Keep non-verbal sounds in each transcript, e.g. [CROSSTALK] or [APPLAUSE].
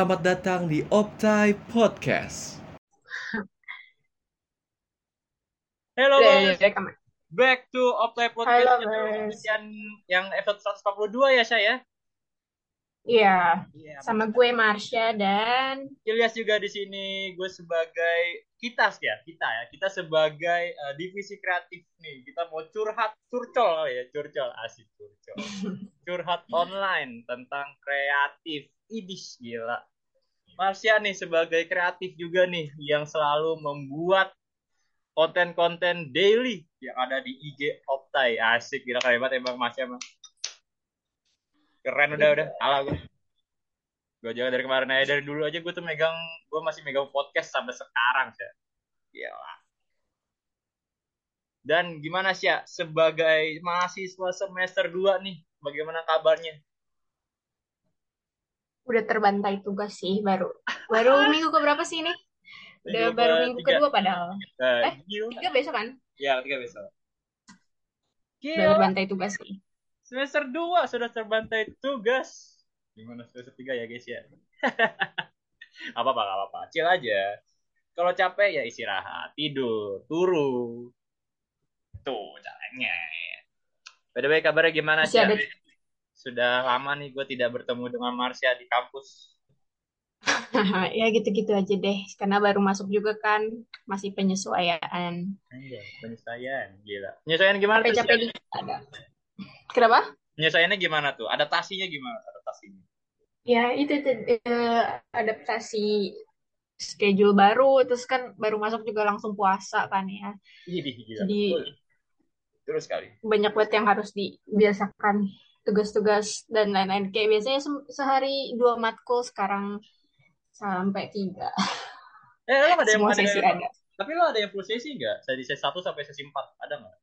selamat datang di Optai Podcast. Hello udah, rekam. back to Optai Podcast yang, yang episode 142 ya saya. Iya, Iya. sama gue Marsha dan Ilyas juga di sini. Gue sebagai kita ya, kita ya, kita sebagai eh, divisi kreatif nih. Kita mau curhat, curcol kali ya, curcol asik curcol. [LAUGHS] curhat online tentang kreatif. Idis gila. Marsha nih sebagai kreatif juga nih yang selalu membuat konten-konten daily yang ada di IG Optai. Asik gila banget emang Marsha emang. Keren udah udah. Alah gue. Gue jaga dari kemarin aja dari dulu aja gue tuh megang gue masih megang podcast sampai sekarang sih. Gila. Dan gimana sih ya sebagai mahasiswa semester 2 nih, bagaimana kabarnya? udah terbantai tugas sih baru. Baru [LAUGHS] minggu keberapa sih ini? Udah Minggu baru minggu kedua padahal. Eh, gila. Tiga besok kan? Ya, tiga besok. Udah Gila. terbantai tugas sih. Semester 2 sudah terbantai tugas. Gimana semester 3 ya guys ya? [LAUGHS] apa-apa, gak apa-apa. Chill aja. Kalau capek ya istirahat, tidur, turu. Tuh caranya. By the way, kabarnya gimana sih? Ada Sudah lama nih gue tidak bertemu dengan Marsha di kampus. [LAUGHS] ya gitu-gitu aja deh. Karena baru masuk juga kan, masih penyesuaian. Anjay, penyesuaian, gila. Penyesuaian gimana tuh? Capek-capek ada. Kenapa? Penyesuaiannya gimana tuh? Adaptasinya gimana adaptasinya? Ya itu, itu eh, adaptasi schedule baru, terus kan baru masuk juga langsung puasa kan ya. Jadi- Betul. Terus sekali. banyak banget yang harus dibiasakan tugas-tugas dan lain-lain kayak biasanya se- sehari dua matkul sekarang sampai tiga Eh, lo ada yang semua ada sesi yang- ada Tapi lo ada yang full sesi nggak? Dari sesi 1 sampai sesi 4 ada nggak?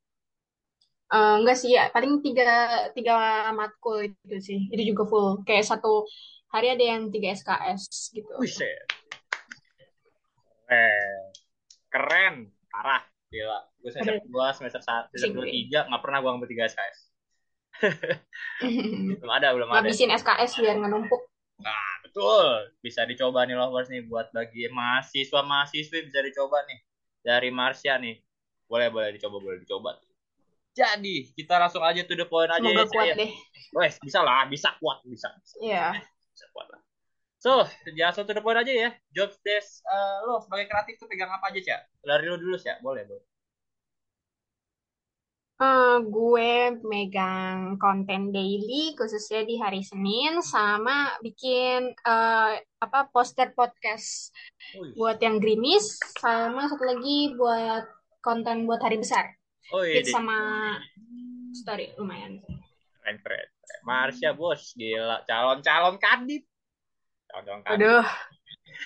Eh, enggak sih ya paling tiga tiga matkul itu sih itu juga full kayak satu hari ada yang tiga SKS gitu Buset. Keren. Keren. Parah. Gila. Gue semester 2, semester 1, semester Sip, 2, gue. 3 nggak pernah gue ngambil 3 SKS. [LAUGHS] Belum ada, belum ada. ngabisin SKS biar nggak numpuk Nah, betul. Bisa dicoba nih lovers nih buat bagi mahasiswa-mahasiswi bisa dicoba nih. Dari Marsha nih. Boleh, boleh dicoba, boleh dicoba. Jadi, kita langsung aja to the point aja semoga ya. kuat saya. deh Wes, bisa lah, bisa kuat, bisa. bisa. ya bisa kuat lah. So, langsung to the point aja ya. Job desk eh, lo sebagai kreatif tuh pegang apa aja, Cak? Dari lo dulu, Cak. Boleh, boleh. Eh, gue megang konten daily khususnya di hari Senin sama bikin eh, apa poster podcast Wih. buat yang gerimis sama satu lagi buat konten buat hari besar Oh, iya, sama story lumayan keren, keren. Marsha, bos. Gila. Calon-calon kadip. Calon-calon kadip. aduh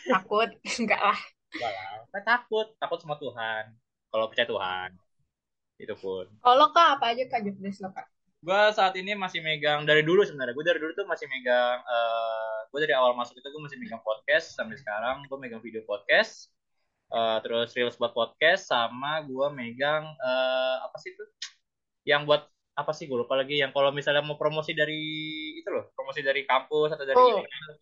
takut [LAUGHS] enggak lah Enggak lah. Kan takut. Takut sama Tuhan. Kalau percaya Tuhan. Itu pun. kalau kak apa aja kak jobdesk lo kak Gue saat ini masih megang dari dulu sebenarnya. Gue dari dulu tuh masih megang. eh gue dari awal masuk itu gue masih megang podcast sampai sekarang. Gue megang video podcast. Eh, terus reels buat podcast sama gue megang eh, apa sih itu? Yang buat apa sih gue lupa lagi yang kalau misalnya mau promosi dari itu loh promosi dari kampus atau dari Oh. email.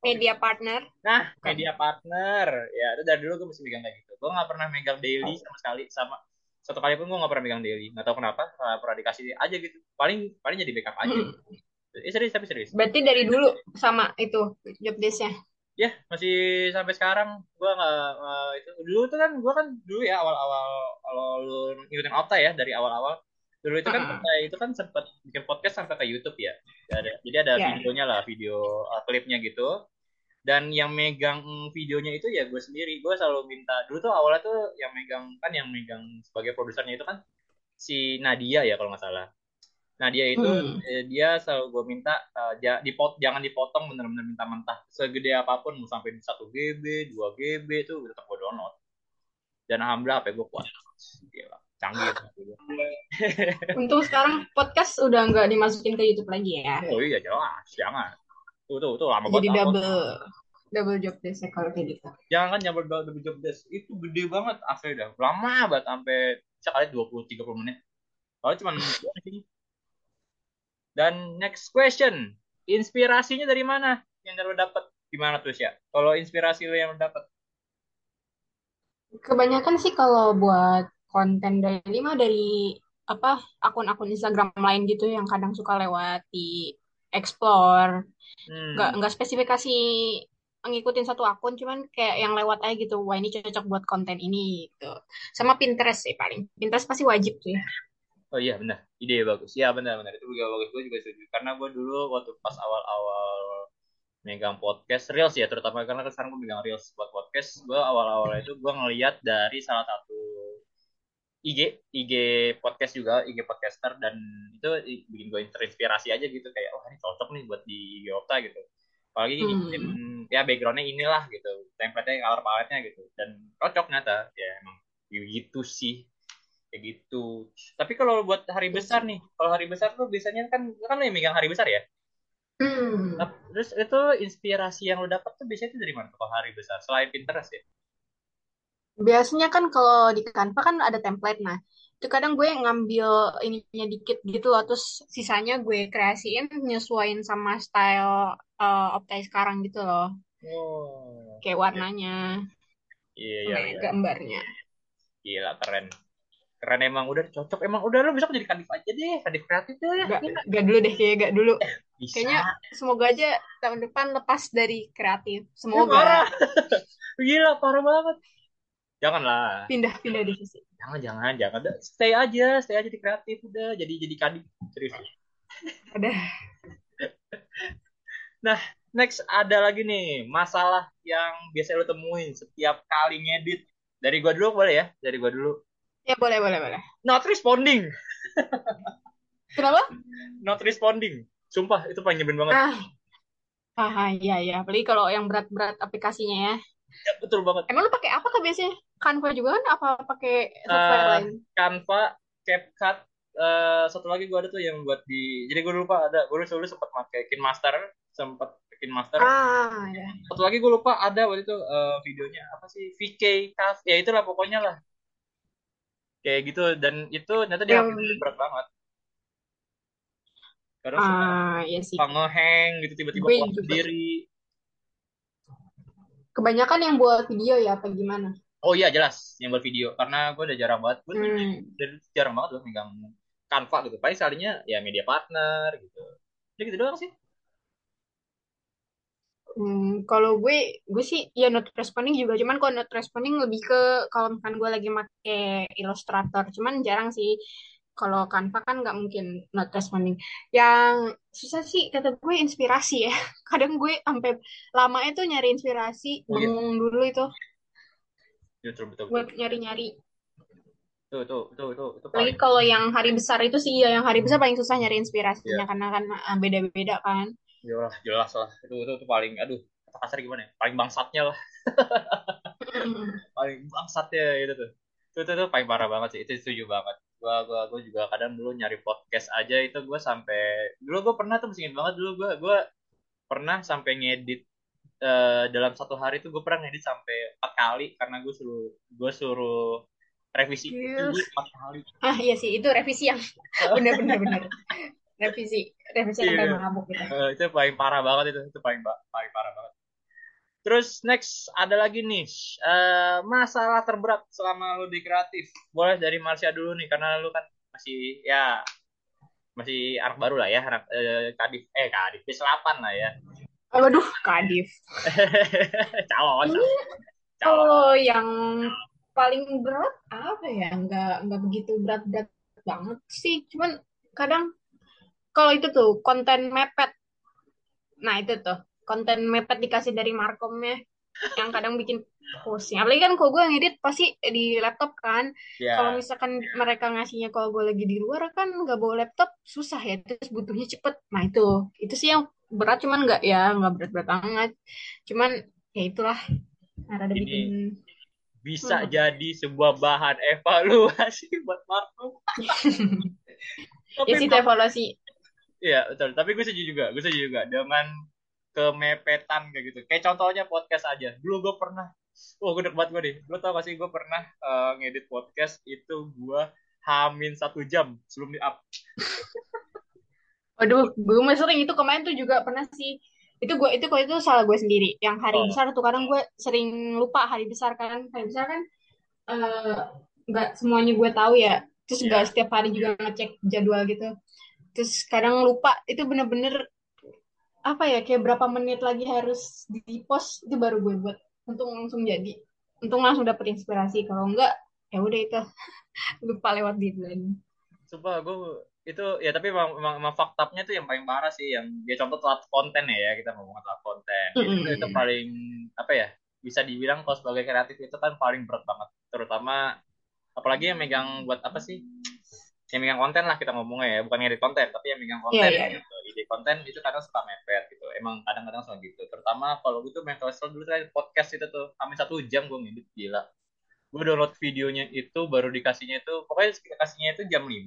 media partner Nah, media partner. Ya, itu dari dulu gue masih megang kayak gitu. Gue nggak pernah megang daily sama sekali. Sama satu kali pun gue nggak pernah megang daily. Nggak tahu kenapa. Nggak pernah dikasih aja gitu. Paling paling jadi backup aja. Hmm. Eh, serius, tapi serius. berarti dari dulu sama itu jobdesknya Ya, masih sampai sekarang gue nggak nggak- itu dulu tuh kan gue kan dulu ya awal-awal kalau lu ngikutin Opta ya dari awal-awal dulu itu kan. Opta itu kan sempat bikin podcast sampai ke YouTube ya. Ada- jadi ada Ya. videonya lah, video uh, klipnya gitu. Dan yang megang videonya itu ya gue sendiri. Gue selalu minta dulu tuh awalnya tuh yang megang kan yang megang sebagai produsernya itu kan si Nadia ya kalau nggak salah. Nadia itu Hmm. eh, dia selalu gue minta ja- dipot jangan dipotong bener-bener minta mentah. Segede apa pun mau sampai di 1 GB 2 GB tuh tetap gue download. Dan alhamdulillah HP gue kuat. Gila, canggih [LAUGHS] untung sekarang podcast udah nggak dimasukin ke YouTube lagi ya. Oh iya jelas. Jangan. Tuh tuh tuh lama jadi banget download. double double jobdesk ya kalau kayak gitu. Jangan kan double double job desk. Itu gede banget asli dah. Lama banget sampai sekali 20 30 menit. Kalau cuma [LAUGHS] dan next question inspirasinya dari mana yang lo dapet gimana tuh ya? Kalau inspirasi lu yang lu dapet? Kebanyakan sih kalau buat konten daily mah dari apa akun-akun Instagram lain gitu yang kadang suka lewat di explore. Nggak Hmm. nggak spesifikasi ngikutin satu akun, cuman kayak yang lewat aja gitu. Wah ini cocok buat konten ini gitu. Sama Pinterest sih paling. Pinterest pasti wajib sih. Oh iya benar, ide bagus. Iya benar benar itu juga bagus. Gue juga setuju. Karena gue dulu waktu pas awal-awal megang podcast reels ya, terutama karena kan sekarang gue megang reels buat podcast. Gue awal-awal itu gue ngeliat dari salah satu IG, IG podcast juga, IG podcaster dan itu bikin gue terinspirasi aja gitu kayak oh ini cocok nih buat di IG Opta gitu. Apalagi Hmm. ya backgroundnya inilah gitu, template-nya color palette-nya gitu dan cocok nyata ya emang gitu sih kayak gitu. Tapi kalau buat hari besar nih, kalau hari besar tuh biasanya kan kan lo yang megang hari besar ya. Hmm. Nah, Terus itu inspirasi yang lo dapat tuh biasanya tuh dari mana kalau hari besar selain Pinterest ya? Biasanya kan kalau di Canva kan ada template. Nah, itu kadang gue ngambil ininya dikit gitu loh. Terus sisanya gue kreasiin, nyesuaiin sama style uh, Optai sekarang gitu loh. Oh. Kayak warnanya, Iya iya iya. gambarnya. Gila keren. Keren emang udah cocok. Emang udah lo besok jadi kadif aja deh, kadif kreatif deh. Gak, gak dulu deh, kayak gak dulu. Bisa. Kayaknya semoga aja tahun depan lepas dari kreatif. Ya, Semoga parah. [LAUGHS] Gila parah banget. Janganlah. pindah-pindah divisi. Jangan jangan jangan. Udah, Stay aja, stay aja di kreatif udah. Jadi jadi kadif serius. Udah. [LAUGHS] Nah, next ada lagi nih masalah yang biasa lo temuin setiap kali ngedit. Dari gua dulu boleh ya? Dari gua dulu. Ya boleh, boleh, boleh. Not responding. Kenapa? Not responding. Sumpah itu paling nyebelin banget. Ah, ah, iya, iya. Apalagi kalau yang berat-berat aplikasinya ya. Ya, betul banget. Emang lu pakai apa tuh biasanya? Canva juga kan? Apa pakai software Eh, lain? Canva, CapCut, eh, satu lagi gua ada tuh yang buat di. Jadi gua lupa ada. Gua dulu sempat pakai KineMaster, sempat KineMaster. Ah, ya. Satu lagi gue lupa ada waktu itu eh, videonya apa sih VK Cast ya itulah pokoknya lah kayak gitu dan itu ternyata dia Yang- berat banget karena suka, Ah, iya sih. suka ngehang gitu tiba-tiba Gue keluar juga. sendiri Kebanyakan yang buat video ya, apa gimana? oh iya jelas yang buat video karena gue udah jarang banget gue Hmm. dari jarang banget loh megang Canva gitu paling sekalinya ya media partner gitu ya gitu doang sih Hmm, kalau gue, gue sih ya not responding juga. Cuman kalau not responding lebih ke kalau misalkan gue lagi make Illustrator. Cuman jarang sih. Kalau Canva kan nggak mungkin not responding. Yang susah sih kata gue inspirasi ya. [LAUGHS] Kadang gue sampai lama itu nyari inspirasi, Oh, iya. bengong dulu itu betul betul buat betul nyari-nyari. tuh tuh tuh tuh itu Lagi kalau yang hari besar itu sih ya, yang hari besar paling susah nyari inspirasinya Iya. karena kan ah, beda-beda kan. Jelas jelas lah. Itu itu, itu paling aduh kata kasar gimana ya? Paling bangsatnya lah. [LAUGHS] Paling bangsatnya itu tuh. Itu itu, itu paling parah banget sih. Itu setuju banget. Gua gua gua juga kadang dulu nyari podcast aja itu gua sampai dulu gua pernah tuh masih inget banget dulu gua gua pernah sampai ngedit eh, dalam satu hari tuh gua pernah ngedit sampai empat kali karena gua suruh gua suruh revisi. Empat kali. Ah iya sih, itu revisi yang [LAUGHS] bener-bener bener. Revisi, revisi yang Iya. sampai mabuk gitu. Eh, itu paling parah banget itu itu paling paling parah banget terus next ada lagi nih eh, masalah terberat selama lu di kreatif boleh dari Marsha dulu nih karena lu kan masih ya masih anak baru lah ya anak eh, kadif eh kadif B8 lah ya Waduh, Kadif. [LAUGHS] calon calon yang paling berat apa ya? Nggak, nggak begitu berat-berat banget sih. Cuman kadang kalau itu tuh konten mepet. Nah itu tuh konten mepet dikasih dari markomnya yang kadang bikin pusing. Apalagi kan kalau gue ngedit pasti di laptop kan. Kalau ya misalkan mereka ngasihnya kalau gue lagi di luar kan nggak bawa laptop susah ya. Terus butuhnya cepet. Nah itu itu sih yang berat cuman nggak ya nggak berat-berat banget. Cuman ya itulah Ini bikin bisa Hmm. jadi sebuah bahan evaluasi [LAUGHS] buat Marco [LAUGHS] ya sih evaluasi. Iya betul. Tapi gue setuju juga. Gue setuju juga dengan kemepetan kayak gitu. Kayak contohnya podcast aja. Dulu gue pernah. Wah gue banget gue deh. Lo tau gak sih gue pernah eh, ngedit podcast itu gue hamin satu jam sebelum di up. [LAUGHS] Waduh, gue mah sering itu kemarin tuh juga pernah sih itu gue itu kok itu salah gue sendiri yang hari Oh. besar tuh kadang gue sering lupa hari besar kan hari besar kan eh, nggak semuanya gue tahu ya terus nggak Iya. setiap hari juga ngecek jadwal gitu terus kadang lupa itu bener-bener apa ya kayak berapa menit lagi harus di post itu baru gue buat. Untung langsung jadi. Untung langsung dapet inspirasi. Kalau enggak ya udah itu. [LAUGHS] Lupa lewat deadline. Sumpah gue itu ya tapi emang, emang, emang faktanya tuh yang paling parah sih yang dia contoh telat konten ya kita ngomong telat konten. Itu, Mm-mm. itu paling apa ya bisa dibilang kalau sebagai kreatif itu kan paling berat banget. Terutama apalagi yang megang buat apa sih yang megang konten lah kita ngomongnya ya bukan ngedit konten tapi yang megang konten Iya, iya. gitu. Ide konten itu kadang suka mepet gitu emang kadang-kadang suka gitu. Terutama kalau gue tuh main kesel dulu kan podcast itu tuh hampir satu jam gue ngedit gila. Gue download videonya itu baru dikasihnya itu pokoknya kasihnya itu jam 5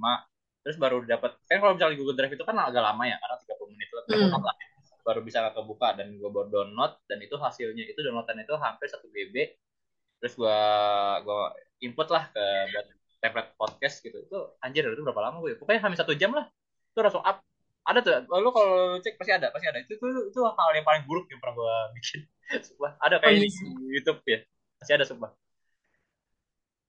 terus baru dapat kan kalau misalnya Google Drive itu kan agak lama ya karena 30 menit lebih Hmm. lah. Baru bisa kebuka dan gue baru download dan itu hasilnya itu downloadan itu hampir 1 GB terus gue gue input lah ke buat template podcast gitu itu anjir itu berapa lama gue pokoknya hampir satu jam lah itu langsung up ada tuh lalu kalau cek pasti ada pasti ada itu itu, itu hal yang paling buruk yang pernah gue bikin [LAUGHS] sumpah ada kayak Oh, di. YouTube ya masih ada sumpah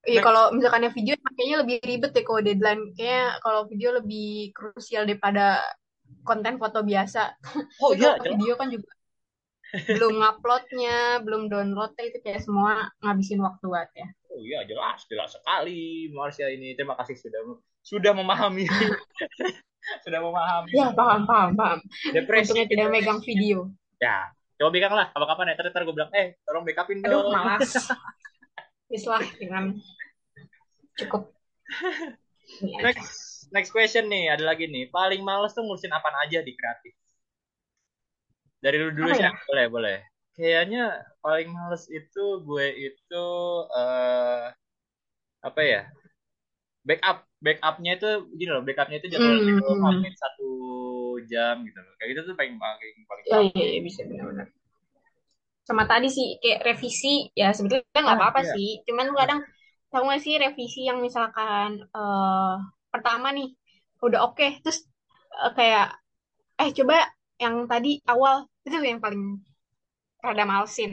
Iya Nah. kalau misalkan yang video kayaknya lebih ribet deh kalau deadline. Kayaknya kalau video lebih krusial daripada konten foto biasa. [LAUGHS] oh iya video kan juga belum uploadnya, belum downloadnya itu kayak semua ngabisin waktu banget ya. Oh iya jelas jelas sekali Marsha ini. Terima kasih sudah sudah memahami. [LAUGHS] Sudah memahami. Ya paham paham paham. depresi Untungnya tidak megang video. ya coba bilang lah. Kapan-kapan ya? Ntar gue bilang eh tolong backupin Aduh dong. malas. [LAUGHS] Wis lah dengan cukup. Next next question nih ada lagi nih. Paling males tuh ngurusin apa aja di kreatif? Dari dulu dulu Apa sih ya? boleh boleh kayaknya paling males itu gue itu eh apa ya backup backupnya itu gini loh backupnya itu jadwalnya itu Hmm. hampir satu jam gitu loh kayak gitu tuh paling paling paling Ya, iya, iya, bisa benar-benar. Sama tadi sih kayak revisi ya sebetulnya nggak Ah, apa-apa iya. sih. Cuman kadang tahu nggak sih revisi yang misalkan eh pertama nih udah oke terus eh, kayak eh coba yang tadi awal itu yang paling rada malesin.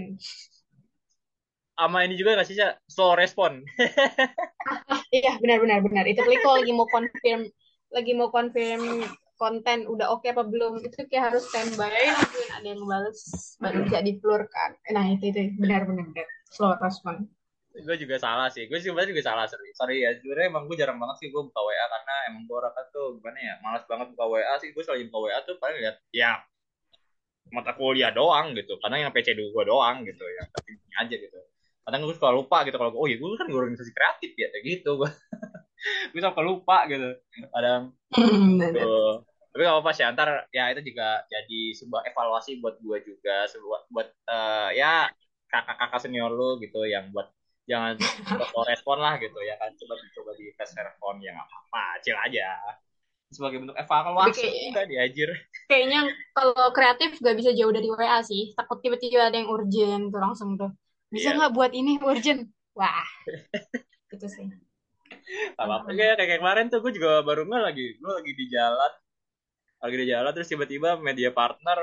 sama ini juga nggak sih slow respon [LAUGHS] Iya benar-benar benar. Itu klik kalau lagi mau confirm lagi mau confirm konten udah oke apa belum itu kayak harus standby mungkin ada yang bales baru bisa dipelurkan. Nah itu itu benar-benar benar. slow respon. gue juga salah sih gue sebenarnya juga salah sorry, sorry ya sebenarnya emang gue jarang banget sih gue buka WA karena emang gue orangnya tuh gimana ya malas banget buka WA sih gue selalu buka WA tuh paling lihat ya mata kuliah doang gitu. Karena yang PC dulu gue doang gitu ya. Tapi aja gitu. Kadang gue suka lupa gitu kalau oh ya gue kan di organisasi kreatif ya. Kayak gitu gue [LAUGHS] gue suka lupa gitu. Kadang Benar. Tuh. Tapi gak apa-apa sih, antar ya itu juga jadi sebuah evaluasi buat gue juga, sebuah buat eh, ya kakak-kakak senior lu gitu yang buat jangan [LAUGHS] respon lah gitu ya kan. Coba coba di tes respon ya nggak apa-apa. Cil aja sebagai bentuk evaluasi kayak- diajir Kayaknya kalau kreatif gak bisa jauh dari WA sih. Takut tiba-tiba ada yang urgent tuh langsung tuh. Bisa Iya. nggak buat ini urgent? Wah, [LAUGHS] itu sih. Gak apa-apa kayak kayak kemarin tuh gue juga baru nggak lagi gue lagi di jalan lagi di jalan terus tiba-tiba media partner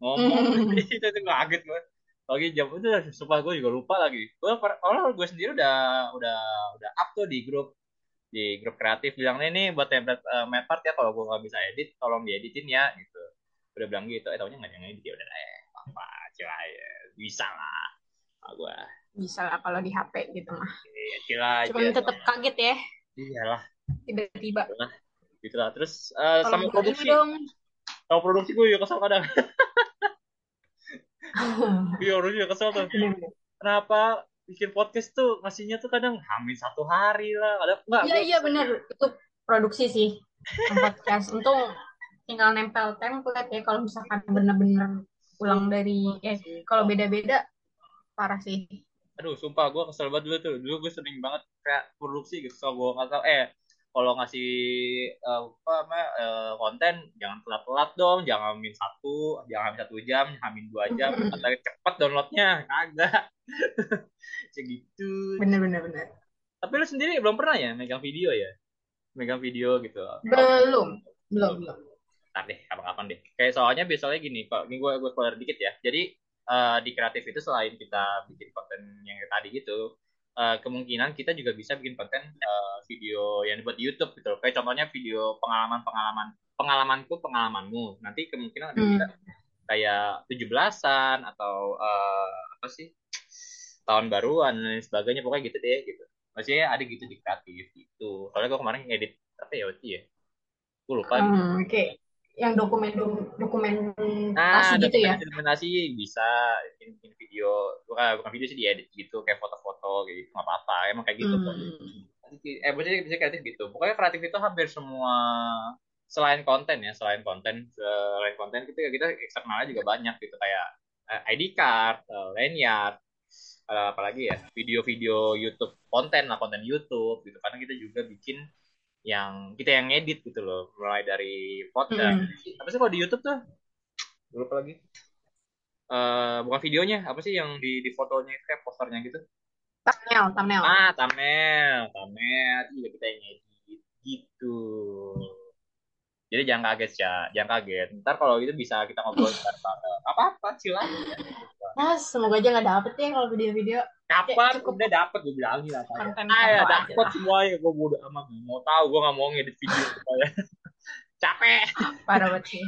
ngomong [LAUGHS] [LAUGHS] itu tuh kaget gue lagi jam itu sumpah gue juga lupa lagi gue kalau gue sendiri udah udah udah up tuh di grup di grup kreatif bilang nih nih buat template uh, part ya kalau gue nggak bisa edit tolong dieditin ya gitu. Udah bilang gitu eh taunya nggak ada yang edit ya udah eh apa cila ya bisa lah ah, gue Bisa lah kalau di HP gitu mah. ya cila aja Cuman tetap kaget ya. Iyalah tiba-tiba. gitu lah terus uh, sama ini produksi dong. sama produksi gue juga kesel kadang. [LAUGHS] Iya produksi juga kesel tuh. Kenapa bikin podcast tuh ngasihnya tuh kadang hamil satu hari lah. Kadang enggak Iya iya bener. Itu produksi sih. [LAUGHS] Podcast. Untung tinggal nempel template ya kalau misalkan bener-bener ulang dari eh kalau beda-beda parah sih. aduh sumpah gue kesel banget dulu tuh. Dulu gue sering banget kayak produksi gitu so gue nggak tahu. Eh kalau ngasih eh, apa namanya eh, konten jangan telat-telat dong jangan min satu jangan min satu jam hamin dua jam [LAUGHS] kata cepet downloadnya kagak. [LAUGHS] Segitu. Bener-bener bener. tapi lu sendiri belum pernah ya megang video ya? Megang video gitu. Belum belum belum. ntar deh kapan-kapan deh. Kayak soalnya biasanya gini kalau ini gue gue keluar dikit ya. Jadi eh, di kreatif itu selain kita bikin konten yang tadi gitu eh, kemungkinan kita juga bisa bikin konten eh, video yang dibuat di YouTube gitu loh. kayak contohnya video pengalaman-pengalaman pengalamanku pengalamanmu nanti kemungkinan ada Hmm. kayak 17-an atau eh, apa sih tahun baruan dan lain sebagainya pokoknya gitu deh gitu maksudnya ada gitu di kreatif gitu soalnya gue kemarin ngedit apa ya waktu ya gue lupa. Hmm, oke. Yang dokumen dokumen Nah, gitu ya. dokumentasi bisa bikin, bikin video, bukan bukan video sih diedit gitu, kayak foto-foto kayak gitu, nggak apa-apa, emang kayak gitu. Hmm. Eh, maksudnya bisa kreatif gitu. Pokoknya kreatif itu hampir semua selain konten ya, selain konten, selain konten kita kita eksternalnya juga banyak gitu kayak eh, ID card, eh, lanyard, eh, apalagi ya video-video YouTube konten lah konten YouTube gitu karena kita juga bikin yang kita yang ngedit gitu loh mulai dari podcast. Hmm. apa sih kalau di YouTube tuh? Gue lupa lagi. Eh bukan videonya apa sih yang di di fotonya itu kayak posternya gitu? Thumbnail, thumbnail. ah thumbnail thumbnail. Itu juga kita yang ngedit gitu. Jadi jangan kaget ya jangan kaget. Ntar kalau itu bisa kita ngobrol ntar apa apa silakan. Nah, semoga aja nggak dapet ya kalau video-video. Kapan? Cukup. udah dapet gue bilangin apa konten ah ya aja dapet lah. semuanya gue udah amat. Nggak mau tahu gue nggak mau ngedit video supaya. [LAUGHS] Capek. Parah banget sih.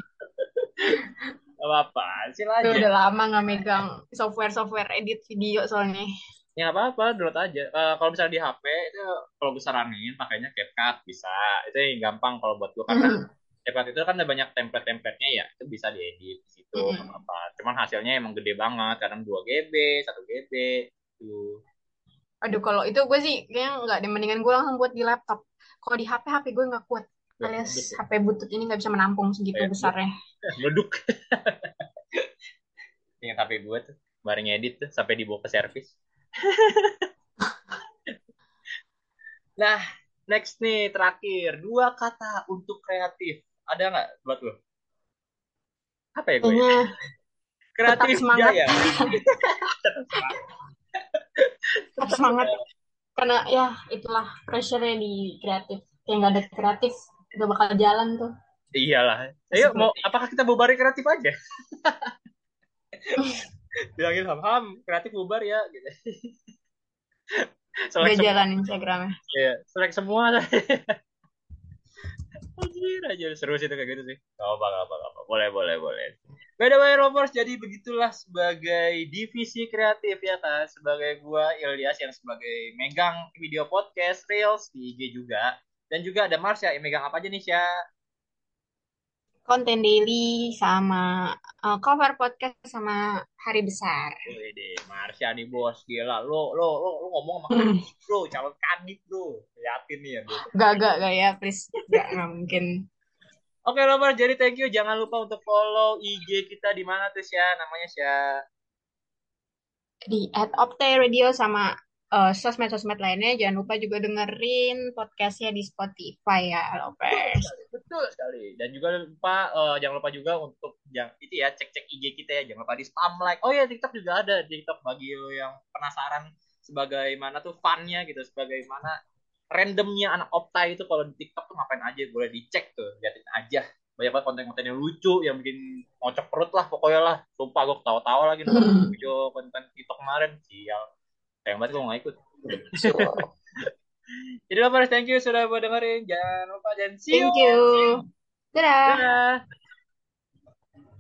apa apa Itu silakan udah lama nggak megang software-software edit video soalnya. ya apa-apa download aja. Eh, kalau misalnya di HP itu kalau gue saranin pakainya CapCut bisa. Itu yang gampang kalau buat gue karena [CLEARS THROAT] Hmm. CapCut itu kan ada banyak template-templatenya ya itu bisa diedit di situ Hmm. nggak apa cuman hasilnya emang gede banget kadang 2 GB 1 GB tuh Aduh, kalau itu gue sih kayaknya nggak deh. Mendingan gue langsung buat di laptop. Kalau di HP, HP gue nggak kuat. Alias HP butut ini nggak bisa menampung segitu Kayak besarnya. [LAUGHS] meleduk [LAUGHS] ingat HP gue tuh bareng edit tuh sampai dibawa ke servis [LAUGHS] nah next nih terakhir dua kata untuk kreatif ada nggak buat lo apa ya gue Kayaknya kreatif tetap semangat. jaya tetap semangat. Karena ya itulah pressure-nya di kreatif. Kayak nggak ada kreatif, gak bakal jalan tuh. iyalah ayo mau apakah kita bubarin kreatif aja [LAUGHS] bilangin ham ham kreatif bubar ya gitu selek jalan Instagramnya. ya selek semua Anjir aja seru sih itu kayak gitu sih. Gak apa gak apa gak apa. Boleh boleh boleh. By the way Rovers jadi begitulah sebagai divisi kreatif ya kan. Sebagai gua Ilyas yang sebagai megang video podcast Reels di IG juga. Dan juga ada Marsha yang megang apa aja nih Sya? Konten daily sama uh, cover podcast sama hari besar. Wede, Marsha nih bos gila. Lo lo lo, lo ngomong sama Hmm. kadif bro, calon kadif bro. Liatin nih ya bro. Gak, gak, gak ya, please. Gak, gak mungkin. Oke Rovers, jadi thank you. Jangan lupa untuk follow IG kita di mana tuh Sya? Namanya Sya. Di at Opte Radio sama uh, sosmed-sosmed lainnya. Jangan lupa juga dengerin podcastnya di Spotify ya, Lopez. Betul sekali. Dan juga lupa eh, jangan lupa juga untuk yang itu ya cek-cek IG kita ya. Jangan lupa di spam like. Oh ya TikTok juga ada. TikTok bagi lo yang penasaran sebagaimana tuh funnya gitu, sebagaimana randomnya anak Opta itu kalau di TikTok tuh ngapain aja boleh dicek tuh, liatin aja. Banyak banget konten-konten yang lucu yang bikin ngocok perut lah pokoknya lah. Sumpah gue ketawa-tawa lagi nonton video konten TikTok kemarin. Sial. Sayang banget gue gak ikut. [LAUGHS] Jadi Lovers, thank you sudah mau dengerin. Jangan lupa dan see Thank you. Dadah. Dadah.